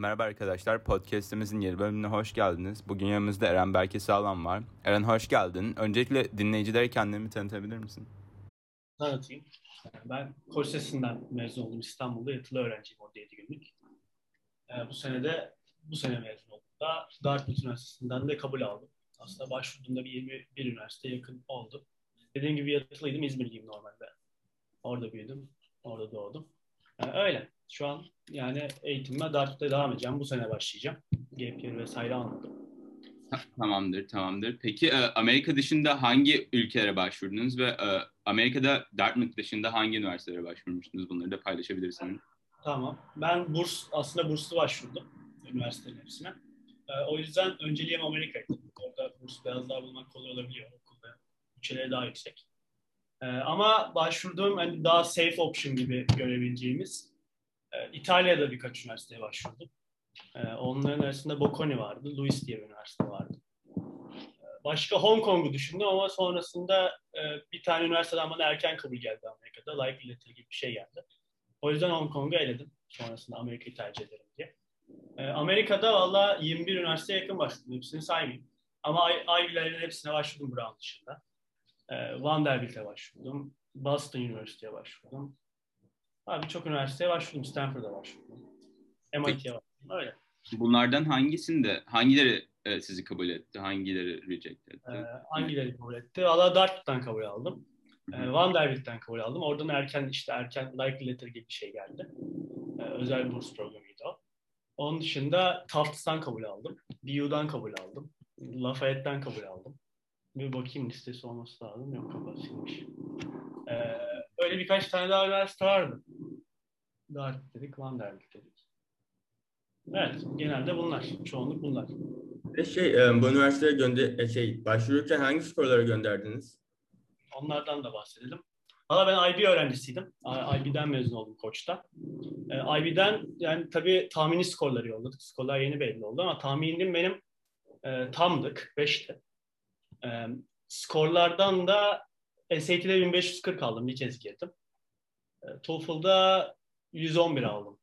Merhaba arkadaşlar, podcastimizin yeni bölümüne hoş geldiniz. Bugün yanımızda Eren Berke Sağlam var. Eren hoş geldin. Öncelikle dinleyicilere kendini tanıtabilir misin? Tanıtayım. Ben Koç Lisesi'nden mezun oldum. İstanbul'da yatılı öğrenciyim orada 7 günlük. Ee, bu sene de bu sene mezun oldum da Dartmouth Üniversitesi'nden de kabul aldım. Aslında başvurduğumda bir 21 üniversite yakın oldu. Dediğim gibi yatılıydım, İzmirliyim normalde. Orada büyüdüm, orada doğdum. Ee, öyle. Şu an yani eğitimime Dartmouth'ta devam edeceğim. Bu sene başlayacağım. Gap year vesaire almadım. Tamamdır, tamamdır. Peki e, Amerika dışında hangi ülkelere başvurdunuz ve e, Amerika'da Dartmouth dışında hangi üniversitelere başvurmuştunuz? Bunları da paylaşabilirsiniz. Tamam. Ben burs, aslında burslu başvurdum üniversitelerin hepsine. Ee, o yüzden önceliğim Amerika'ydı. Orada burs biraz daha bulmak kolay olabiliyor okulda. Bütçeleri daha yüksek. Ama başvurduğum hani daha safe option gibi görebileceğimiz e, İtalya'da birkaç üniversiteye başvurdum. E, onların arasında Bocconi vardı, Louis diye bir üniversite vardı. E, başka Hong Kong'u düşündüm ama sonrasında e, bir tane üniversiteden bana erken kabul geldi Amerika'da. Likely letter gibi bir şey geldi. O yüzden Hong Kong'u eledim. Sonrasında Amerika'yı tercih ederim diye. Amerika'da valla 21 üniversiteye yakın başvurdum. Hepsini saymayayım. Ama Ivy'lerin hepsine başvurdum Brown dışında. Vanderbilt'e başvurdum. Boston Üniversitesi'ye başvurdum. Abi çok üniversiteye başvurdum. Stanford'a başvurdum. MIT'ye başvurdum. Öyle. Bunlardan hangisinde, hangileri e, sizi kabul etti, hangileri reject etti? Ee, hangileri kabul etti? Valla Dartmouth'tan kabul aldım. Ee, Vanderbilt'ten kabul aldım. Oradan erken işte erken likely letter gibi bir şey geldi. Ee, özel burs programıydı o. Onun dışında Tufts'tan kabul aldım. BU'dan kabul aldım. Lafayette'den kabul aldım. Bir bakayım listesi olması lazım. Yok kapatılmış. Ee, öyle birkaç tane daha üniversite vardı. Dartmouth dedik, Vanderbilt dedik. Evet, genelde bunlar. Çoğunluk bunlar. Ve şey, e, bu üniversiteye gönder e, şey, başvururken hangi skorlara gönderdiniz? Onlardan da bahsedelim. Valla ben IB öğrencisiydim. IB'den mezun oldum Koç'ta. E, IB'den yani tabii tahmini skorları yolladık. Skorlar yeni belli oldu ama tahminim benim e, tamdık. 5'ti. E, skorlardan da SAT'de 1540 aldım. Bir kez girdim. E, TOEFL'da 111 aldım.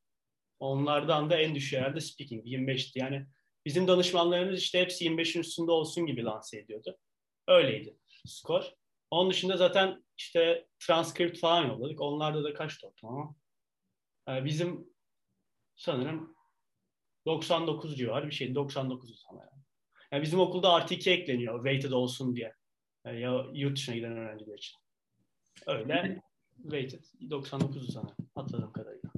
Onlardan da en düşük herhalde speaking 25'ti. Yani bizim danışmanlarımız işte hepsi 25'in üstünde olsun gibi lanse ediyordu. Öyleydi skor. Onun dışında zaten işte transkript falan yolladık. Onlarda da kaç ortalama? Ee, bizim sanırım 99 civarı bir şey. 99 sanırım. Yani bizim okulda artı 2 ekleniyor. Weighted olsun diye. Yani ya yurt dışına giden öğrenciler için. Öyle. Weighted. 99 sanırım. Hatırladığım kadarıyla.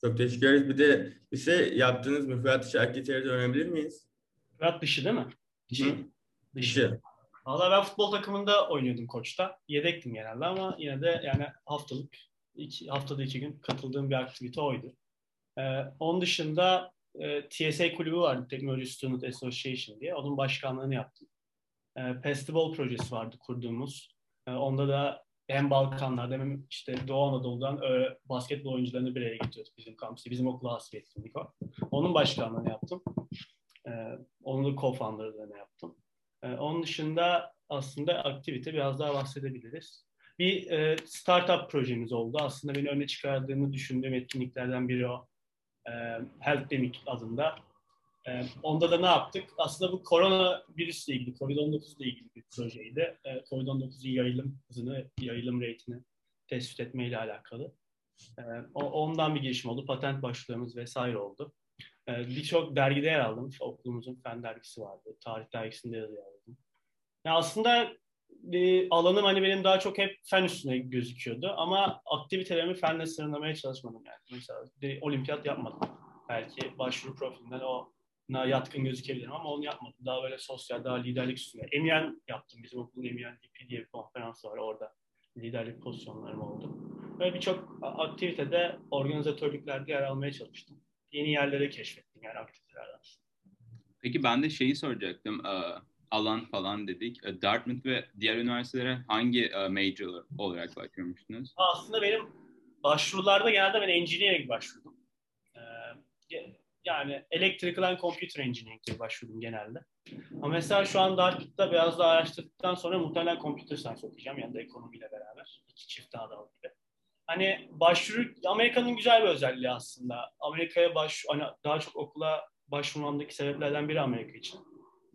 Çok teşekkür ederiz. Bir de bir şey yaptığınız müfredat dışı aktiviteleri de öğrenebilir miyiz? Müfredat dışı değil mi? Dışı. Dışı. dışı. Valla ben futbol takımında oynuyordum koçta. Yedektim genelde ama yine de yani haftalık, iki, haftada iki gün katıldığım bir aktivite oydu. Ee, onun dışında e, TSA kulübü vardı, Technology Student Association diye. Onun başkanlığını yaptım. E, Festival projesi vardı kurduğumuz. E, onda da hem Balkanlar'da hem işte Doğu Anadolu'dan e, basketbol oyuncularını bir araya getiriyorduk bizim kampüste. Bizim okula has bir etkinlik o. Onun başkanlığını yaptım. E, onun da co-founder'larını yaptım. E, onun dışında aslında aktivite biraz daha bahsedebiliriz. Bir e, startup projemiz oldu. Aslında beni öne çıkardığını düşündüğüm etkinliklerden biri o. E, Health Demic adında. E, onda da ne yaptık? Aslında bu korona virüsle ilgili, COVID-19 ile ilgili bir projeydi. E, COVID-19'un yayılım hızını, yayılım rate'ini tespit etmeyle alakalı. E, ondan bir girişim oldu. Patent başvurularımız vesaire oldu. E, Birçok dergide yer aldım. Okulumuzun fen dergisi vardı. Tarih dergisinde yazı yazdım. Yani aslında e, alanım hani benim daha çok hep fen üstüne gözüküyordu. Ama aktivitelerimi fenle sınırlamaya çalışmadım yani. Mesela de, olimpiyat yapmadım. Belki başvuru profilinden o yatkın gözükebilirim ama onu yapmadım. Daha böyle sosyal, daha liderlik üstüne. Emiyen yaptım. Bizim okulun Emiyen DP diye bir konferans var. Orada liderlik pozisyonlarım oldu. Böyle birçok aktivitede organizatörlüklerde yer almaya çalıştım. Yeni yerlere keşfettim yani aktivitelerden. Peki ben de şeyi soracaktım. Alan falan dedik. Dartmouth ve diğer üniversitelere hangi major olarak başvurmuştunuz? Aslında benim başvurularda genelde ben engineering başvurdum yani electrical and computer engineering gibi başvurdum genelde. Ama mesela şu an Dartmouth'ta biraz daha araştırdıktan sonra muhtemelen computer science okuyacağım yanında ekonomiyle beraber. İki çift daha da gibi. hani başvuru Amerika'nın güzel bir özelliği aslında. Amerika'ya baş hani daha çok okula başvurmamdaki sebeplerden biri Amerika için.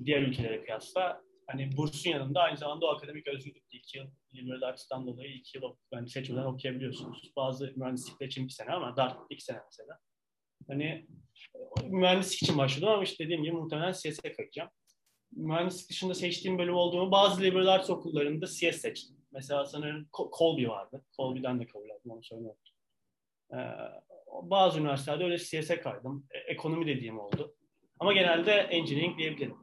Diğer ülkelere kıyasla hani bursun yanında aynı zamanda o akademik özgürlük iki yıl liberal arts'tan dolayı iki yıl yani seçmeden okuyabiliyorsunuz. Bazı mühendislikler için bir sene ama Dart iki sene mesela. Hani mühendislik için başladım ama işte dediğim gibi muhtemelen CS'e kayacağım. Mühendislik dışında seçtiğim bölüm olduğumu bazı liberal arts okullarında CS seçtim. Mesela sanırım Colby vardı. Colby'den de kabul aldım onu söylemek. Ee, bazı üniversitelerde öyle CS'e kaydım. E, ekonomi dediğim oldu. Ama genelde engineering diyebilirim.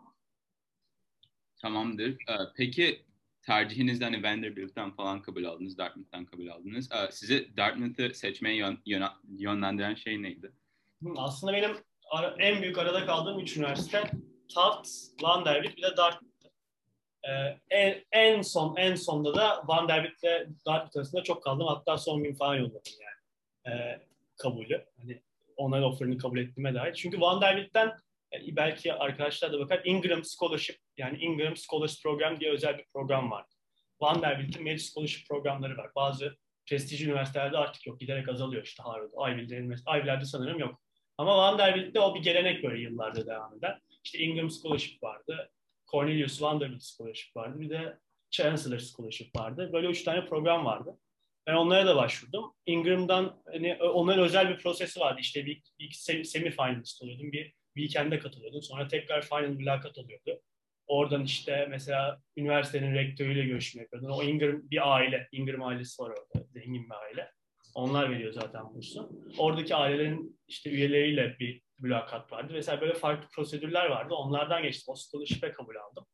Tamamdır. Ee, peki tercihinizde hani Vanderbilt'ten falan kabul aldınız, Dartmouth'tan kabul aldınız. Ee, sizi Dartmouth'ı seçmeye yön, yön, yönlendiren şey neydi? Aslında benim en büyük arada kaldığım üç üniversite Tufts, Vanderbilt bir de Dartmouth. Ee, en, en son en sonda da Vanderbilt ile Dartmouth arasında çok kaldım. Hatta son gün falan yolladım yani ee, kabulü. Hani onların offerini kabul ettiğime dair. Çünkü Vanderbilt'ten e, belki arkadaşlar da bakar Ingram Scholarship yani Ingram Scholars Program diye özel bir program var. Vanderbilt'in Merit Scholarship programları var. Bazı prestijli üniversitelerde artık yok. Giderek azalıyor işte Harvard, Ivy'lerde sanırım yok. Ama Vanderbilt'te o bir gelenek böyle yıllardır devam eden. İşte Ingram Scholarship vardı. Cornelius Vanderbilt Scholarship vardı. Bir de Chancellor Scholarship vardı. Böyle üç tane program vardı. Ben onlara da başvurdum. Ingram'dan hani onların özel bir prosesi vardı. İşte bir, bir semi finalist oluyordum. Bir weekend'e katılıyordum. Sonra tekrar final mülakat oluyordu. Oradan işte mesela üniversitenin rektörüyle görüşme yapıyordun. O Ingram bir aile. Ingram ailesi var orada. Zengin bir aile. Onlar veriyor zaten bursu. Oradaki ailelerin işte üyeleriyle bir mülakat vardı. Mesela böyle farklı prosedürler vardı. Onlardan geçtim. O scholarship'e kabul aldım.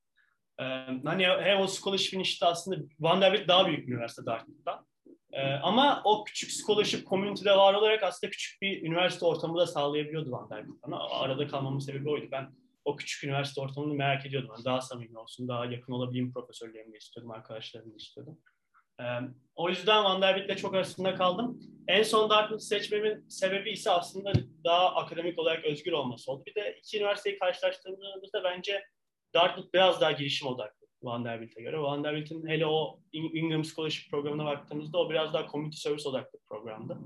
Ee, hani hem o scholarship'in işte aslında Vanderbilt daha büyük bir üniversite Dartmouth'tan. Ee, ama o küçük scholarship community'de var olarak aslında küçük bir üniversite ortamı da sağlayabiliyordu Vanderbilt bana. Arada kalmamın sebebi oydu. Ben o küçük üniversite ortamını merak ediyordum. Yani daha samimi olsun, daha yakın olabileyim profesörlerimle istiyordum, arkadaşlarımla istiyordum. O yüzden Vanderbilt'le çok arasında kaldım. En son Dartmouth seçmemin sebebi ise aslında daha akademik olarak özgür olması oldu. Bir de iki üniversiteyi karşılaştırdığımızda bence Dartmouth biraz daha girişim odaklı Vanderbilt'e göre. Vanderbilt'in hele o Ingram Scholarship programına baktığımızda o biraz daha community service odaklı bir programdı.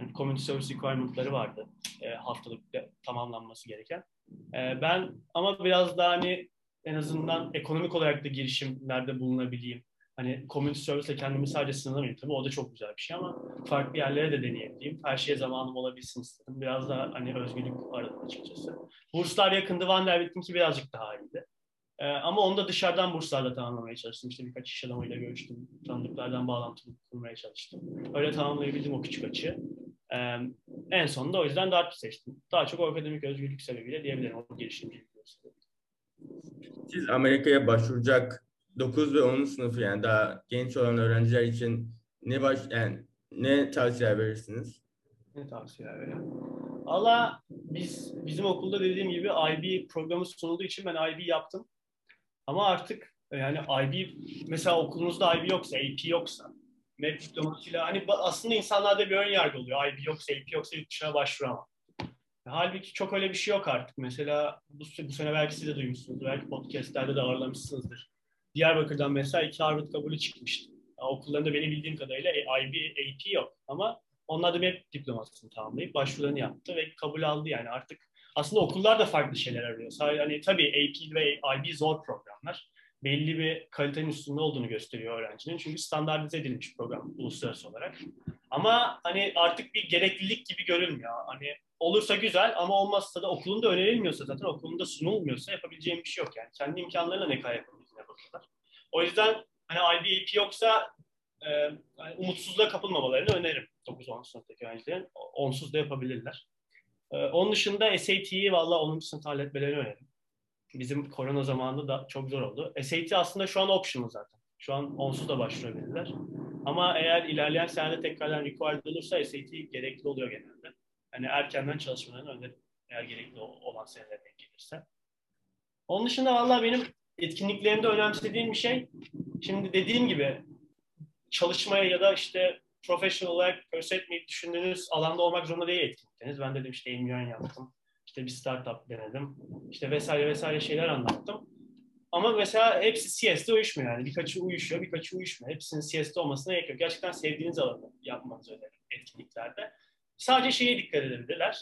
Yani community service requirement'ları vardı e, haftalık tamamlanması gereken. E, ben ama biraz daha hani en azından ekonomik olarak da girişimlerde bulunabileyim hani community service'le kendimi sadece sınırlamayayım. Tabii o da çok güzel bir şey ama farklı yerlere de deneyebileyim. Her şeye zamanım olabilsin istedim. Biraz daha hani özgürlük aradım açıkçası. Burslar yakındı. Vanderbilt'inki birazcık daha iyiydi. Ee, ama onu da dışarıdan burslarla tamamlamaya çalıştım. İşte birkaç iş adamıyla görüştüm. Tanıdıklardan bağlantı kurmaya çalıştım. Öyle tamamlayabildim o küçük açı. Ee, en sonunda o yüzden Dart'ı seçtim. Daha çok akademik özgürlük sebebiyle diyebilirim. O sebebiyle. Siz Amerika'ya başvuracak 9 ve 10. sınıfı yani daha genç olan öğrenciler için ne baş yani ne tavsiye verirsiniz? Ne tavsiye veririm? Valla biz bizim okulda dediğim gibi IB programı sunulduğu için ben IB yaptım. Ama artık yani IB mesela okulunuzda IB yoksa, AP yoksa MEP diplomasıyla hani aslında insanlarda bir ön yargı oluyor. IB yoksa, AP yoksa yurt dışına başvuramam. Halbuki çok öyle bir şey yok artık. Mesela bu, bu sene belki siz de duymuşsunuzdur. Belki podcastlerde de ağırlamışsınızdır. Diyarbakır'dan mesela iki Harvard kabulü çıkmıştı. Yani okullarında benim bildiğim kadarıyla IB, AP yok ama onlar da MEP diplomasını tamamlayıp başvurularını yaptı ve kabul aldı yani artık aslında okullar da farklı şeyler arıyor. Hani tabii AP ve IB zor programlar. Belli bir kalitenin üstünde olduğunu gösteriyor öğrencinin. Çünkü standartize edilmiş program uluslararası olarak. Ama hani artık bir gereklilik gibi görülmüyor. Hani olursa güzel ama olmazsa da okulunda önerilmiyorsa zaten okulunda sunulmuyorsa yapabileceğim bir şey yok yani. Kendi imkanlarıyla ne kadar bakıyorlar. O yüzden hani IB, yoksa e, yani umutsuzluğa kapılmamalarını öneririm 9-10 sınıftaki öğrencilerin. Onsuz da yapabilirler. E, onun dışında SAT'yi valla 10. sınıfta halletmelerini öneririm. Bizim korona zamanında da çok zor oldu. SAT aslında şu an optional zaten. Şu an onsuz da başvurabilirler. Ama eğer ilerleyen senede tekrardan required olursa SAT gerekli oluyor genelde. Hani erkenden çalışmalarını öneririm. Eğer gerekli olan senelere denk gelirse. Onun dışında valla benim etkinliklerimde önemsediğim bir şey, şimdi dediğim gibi çalışmaya ya da işte profesyonel olarak pursue etmeyi düşündüğünüz alanda olmak zorunda değil etkinlikleriniz. Ben dedim işte MUN yaptım, işte bir startup denedim, işte vesaire vesaire şeyler anlattım. Ama mesela hepsi CS'de uyuşmuyor yani. Birkaçı uyuşuyor, birkaçı uyuşmuyor. Hepsinin CS'de olmasına gerek yok. Gerçekten sevdiğiniz alanı yapmanızı öneririm etkinliklerde. Sadece şeye dikkat edebilirler.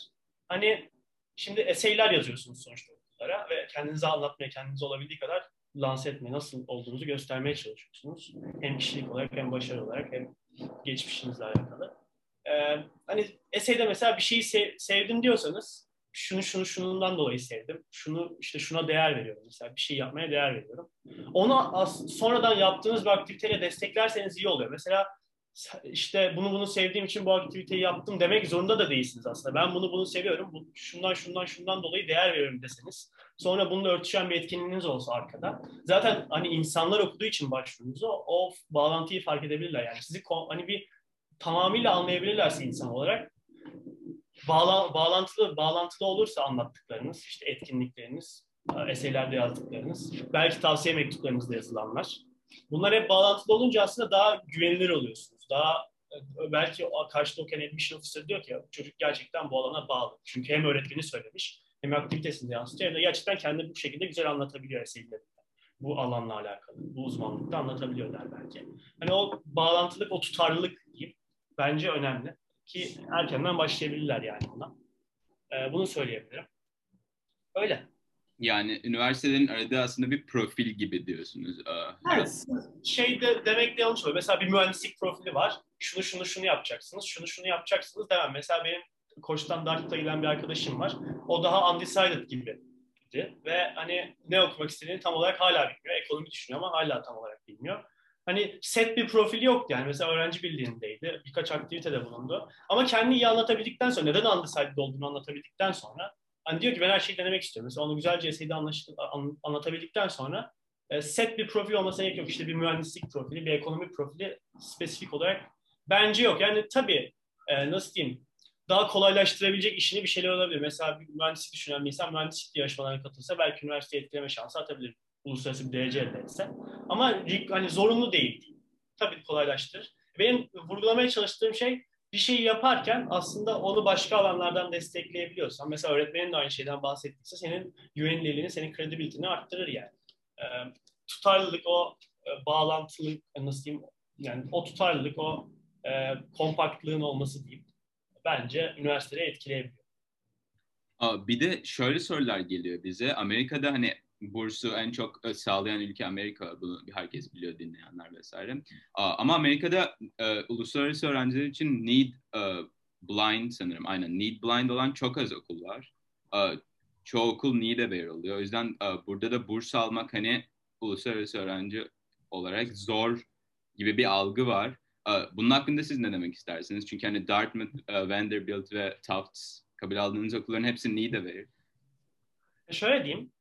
Hani şimdi eseyler yazıyorsunuz sonuçta okullara ve kendinizi anlatmaya, kendinizi olabildiği kadar lanse etmeye, nasıl olduğunuzu göstermeye çalışıyorsunuz. Hem kişilik olarak hem başarı olarak hem geçmişinizle alakalı. Ee, hani eseyde mesela bir şeyi sev, sevdim diyorsanız şunu şunu şunundan dolayı sevdim. Şunu işte şuna değer veriyorum mesela. Bir şey yapmaya değer veriyorum. Onu as- sonradan yaptığınız bir aktiviteyle desteklerseniz iyi oluyor. Mesela işte bunu bunu sevdiğim için bu aktiviteyi yaptım demek zorunda da değilsiniz aslında. Ben bunu bunu seviyorum. Bu, şundan şundan şundan dolayı değer veriyorum deseniz. Sonra bununla örtüşen bir etkinliğiniz olsa arkada. Zaten hani insanlar okuduğu için başvurunuzu o bağlantıyı fark edebilirler. Yani sizi hani bir tamamıyla anlayabilirlerse insan olarak bağla, bağlantılı bağlantılı olursa anlattıklarınız, işte etkinlikleriniz, eserlerde yazdıklarınız, belki tavsiye mektuplarınızda yazılanlar. Bunlar hep bağlantılı olunca aslında daha güvenilir oluyorsunuz. Daha belki karşıda okuyan admission officer diyor ki çocuk gerçekten bu alana bağlı. Çünkü hem öğretmeni söylemiş hem aktivitesinde yansıtıyor hem de gerçekten kendini bu şekilde güzel anlatabiliyor eserlerinde. Bu alanla alakalı, bu uzmanlıkta anlatabiliyorlar belki. Hani o bağlantılık, o tutarlılık diyeyim bence önemli ki erkenden başlayabilirler yani buna. Ee, bunu söyleyebilirim. Öyle. Yani üniversitelerin aradığı aslında bir profil gibi diyorsunuz. Evet. Şey de demek de yanlış oluyor. Mesela bir mühendislik profili var. Şunu şunu şunu yapacaksınız. Şunu şunu yapacaksınız demem. Mesela benim koçtan Dartmouth'a giden bir arkadaşım var. O daha undecided gibi ve hani ne okumak istediğini tam olarak hala bilmiyor. Ekonomi düşünüyor ama hala tam olarak bilmiyor. Hani set bir profili yoktu yani. Mesela öğrenci birliğindeydi. Birkaç aktivitede bulundu. Ama kendi iyi anlatabildikten sonra, neden undecided olduğunu anlatabildikten sonra hani diyor ki ben her şeyi denemek istiyorum. Mesela onu güzelce eseyde anlatabildikten sonra e, set bir profil olmasına gerek yok. İşte bir mühendislik profili, bir ekonomi profili spesifik olarak bence yok. Yani tabii e, nasıl diyeyim daha kolaylaştırabilecek işini bir şeyler olabilir. Mesela bir mühendislik düşünen bir insan mühendislik yarışmalarına katılsa belki üniversiteye etkileme şansı atabilir. Uluslararası bir derece elde etse. Ama hani zorunlu değil. Tabii kolaylaştırır. Benim vurgulamaya çalıştığım şey bir şeyi yaparken aslında onu başka alanlardan destekleyebiliyorsan, mesela öğretmenin de aynı şeyden bahsettiyse senin güvenilirliğini, senin kredibilitini arttırır yani. E, tutarlılık, o e, bağlantılık, nasıl diyeyim, yani o tutarlılık, o e, kompaktlığın olması diyeyim bence üniversiteleri etkileyebiliyor. Bir de şöyle sorular geliyor bize. Amerika'da hani bursu en çok e, sağlayan ülke Amerika. Bunu herkes biliyor dinleyenler vesaire. Ama Amerika'da e, uluslararası öğrenciler için need e, sanırım. Aynen need blind olan çok az okul var. Çoğu okul need'e veriliyor. O yüzden burada da burs almak hani uluslararası öğrenci olarak zor gibi bir algı var. Bunun hakkında siz ne demek istersiniz? Çünkü hani Dartmouth, Vanderbilt ve Tufts kabul aldığınız okulların hepsi need'e verir. Şöyle diyeyim.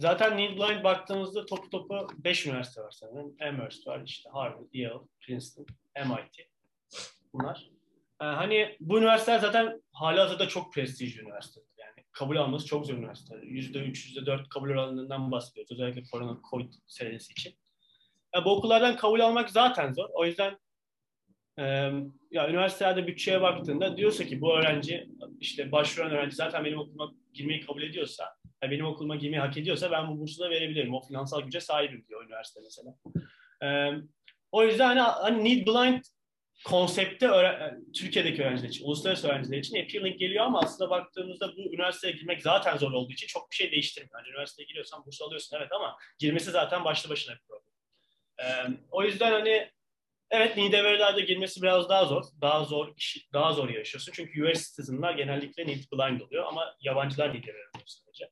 Zaten Need Blind baktığımızda topu topu 5 üniversite var sanırım. Amherst var, işte Harvard, Yale, Princeton, MIT. Bunlar. Ee, hani bu üniversiteler zaten hala hazırda çok prestijli üniversiteler. Yani kabul alması çok zor üniversiteler. %3, %4 kabul oranlarından bahsediyoruz. Özellikle korona COVID senesi için. Yani bu okullardan kabul almak zaten zor. O yüzden e, ya üniversitelerde bütçeye baktığında diyorsa ki bu öğrenci işte başvuran öğrenci zaten benim okuluma girmeyi kabul ediyorsa benim okuluma girmeyi hak ediyorsa ben bu bursu da verebilirim. O finansal güce sahibim diyor üniversite mesela. Ee, o yüzden hani, hani need blind konsepte Türkiye'deki öğrenciler için, uluslararası öğrenciler için appealing geliyor ama aslında baktığımızda bu üniversiteye girmek zaten zor olduğu için çok bir şey değiştirmiyor. Yani üniversiteye giriyorsan burs alıyorsun evet ama girmesi zaten başlı başına bir problem. Ee, o yüzden hani evet Nideverilerde girmesi biraz daha zor. Daha zor daha zor yaşıyorsun. Çünkü US citizen'lar genellikle need blind oluyor ama yabancılar Nideveril oluyor sadece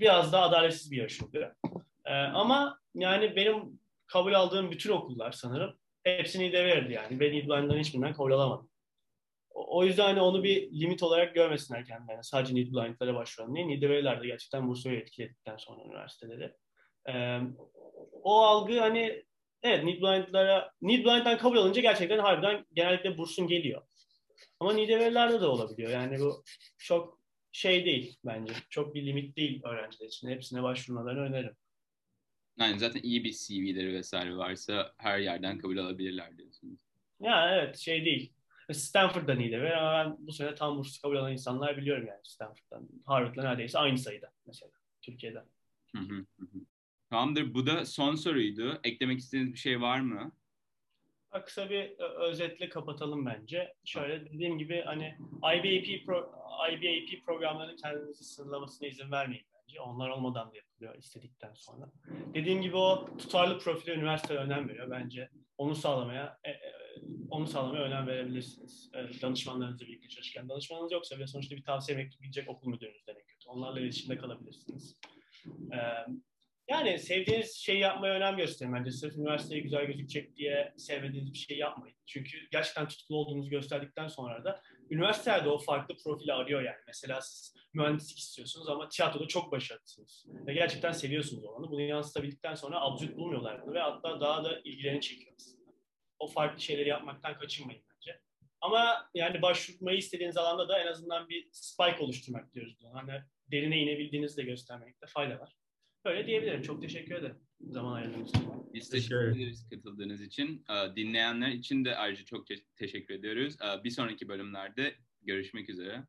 biraz daha adaletsiz bir yarış oluyor. Ee, ama yani benim kabul aldığım bütün okullar sanırım hepsini de verdi yani. Ben İdline'dan hiçbirinden kabul alamadım. O, yüzden hani onu bir limit olarak görmesinler kendilerine. Sadece Need Blind'lara başvuran değil. Need de gerçekten Bursa'yı etkiledikten sonra üniversiteleri. Ee, o algı hani evet Need Blind'lara Need Blind'dan kabul alınca gerçekten harbiden genellikle bursun geliyor. Ama Need de olabiliyor. Yani bu çok şey değil bence. Çok bir limit değil öğrenciler için. Hepsine başvurmalarını öneririm. Yani zaten iyi bir CV'leri vesaire varsa her yerden kabul alabilirler diyorsunuz. Ya evet şey değil. Stanford'dan iyi de ve ben bu sene tam burslu kabul alan insanlar biliyorum yani Stanford'dan. Harvard'la neredeyse aynı sayıda mesela Türkiye'de. Hı hı hı. Tamamdır. Bu da son soruydu. Eklemek istediğiniz bir şey var mı? Kısa bir özetle kapatalım bence. Şöyle dediğim gibi hani IBAP, pro, IBAP programlarının kendinizi sınırlamasına izin vermeyin bence. Onlar olmadan da yapılıyor istedikten sonra. Dediğim gibi o tutarlı profile üniversite önem veriyor. Bence onu sağlamaya e, e, onu sağlamaya önem verebilirsiniz. E, danışmanlarınızla birlikte çalışırken. Danışmanınız yoksa ve sonuçta bir tavsiye mektubu gidecek okul müdürünüzden en kötü. Onlarla iletişimde kalabilirsiniz. Yani sevdiğiniz şeyi yapmaya önem gösterin bence. Sırf üniversiteye güzel gözükecek diye sevmediğiniz bir şey yapmayın. Çünkü gerçekten tutkulu olduğunuzu gösterdikten sonra da üniversitelerde o farklı profili arıyor yani. Mesela siz mühendislik istiyorsunuz ama tiyatroda çok başarılısınız. Ve gerçekten seviyorsunuz onu. Bunu yansıtabildikten sonra absürt bulmuyorlar bunu ve hatta daha da ilgilerini çekiyor aslında. O farklı şeyleri yapmaktan kaçınmayın bence. Ama yani başvurmayı istediğiniz alanda da en azından bir spike oluşturmak diyoruz. Hani derine inebildiğinizi de göstermekte fayda var. Öyle diyebilirim. Çok teşekkür ederim zaman ayırdığınız için. Biz teşekkür ederiz katıldığınız için. Dinleyenler için de ayrıca çok teşekkür ediyoruz. Bir sonraki bölümlerde görüşmek üzere.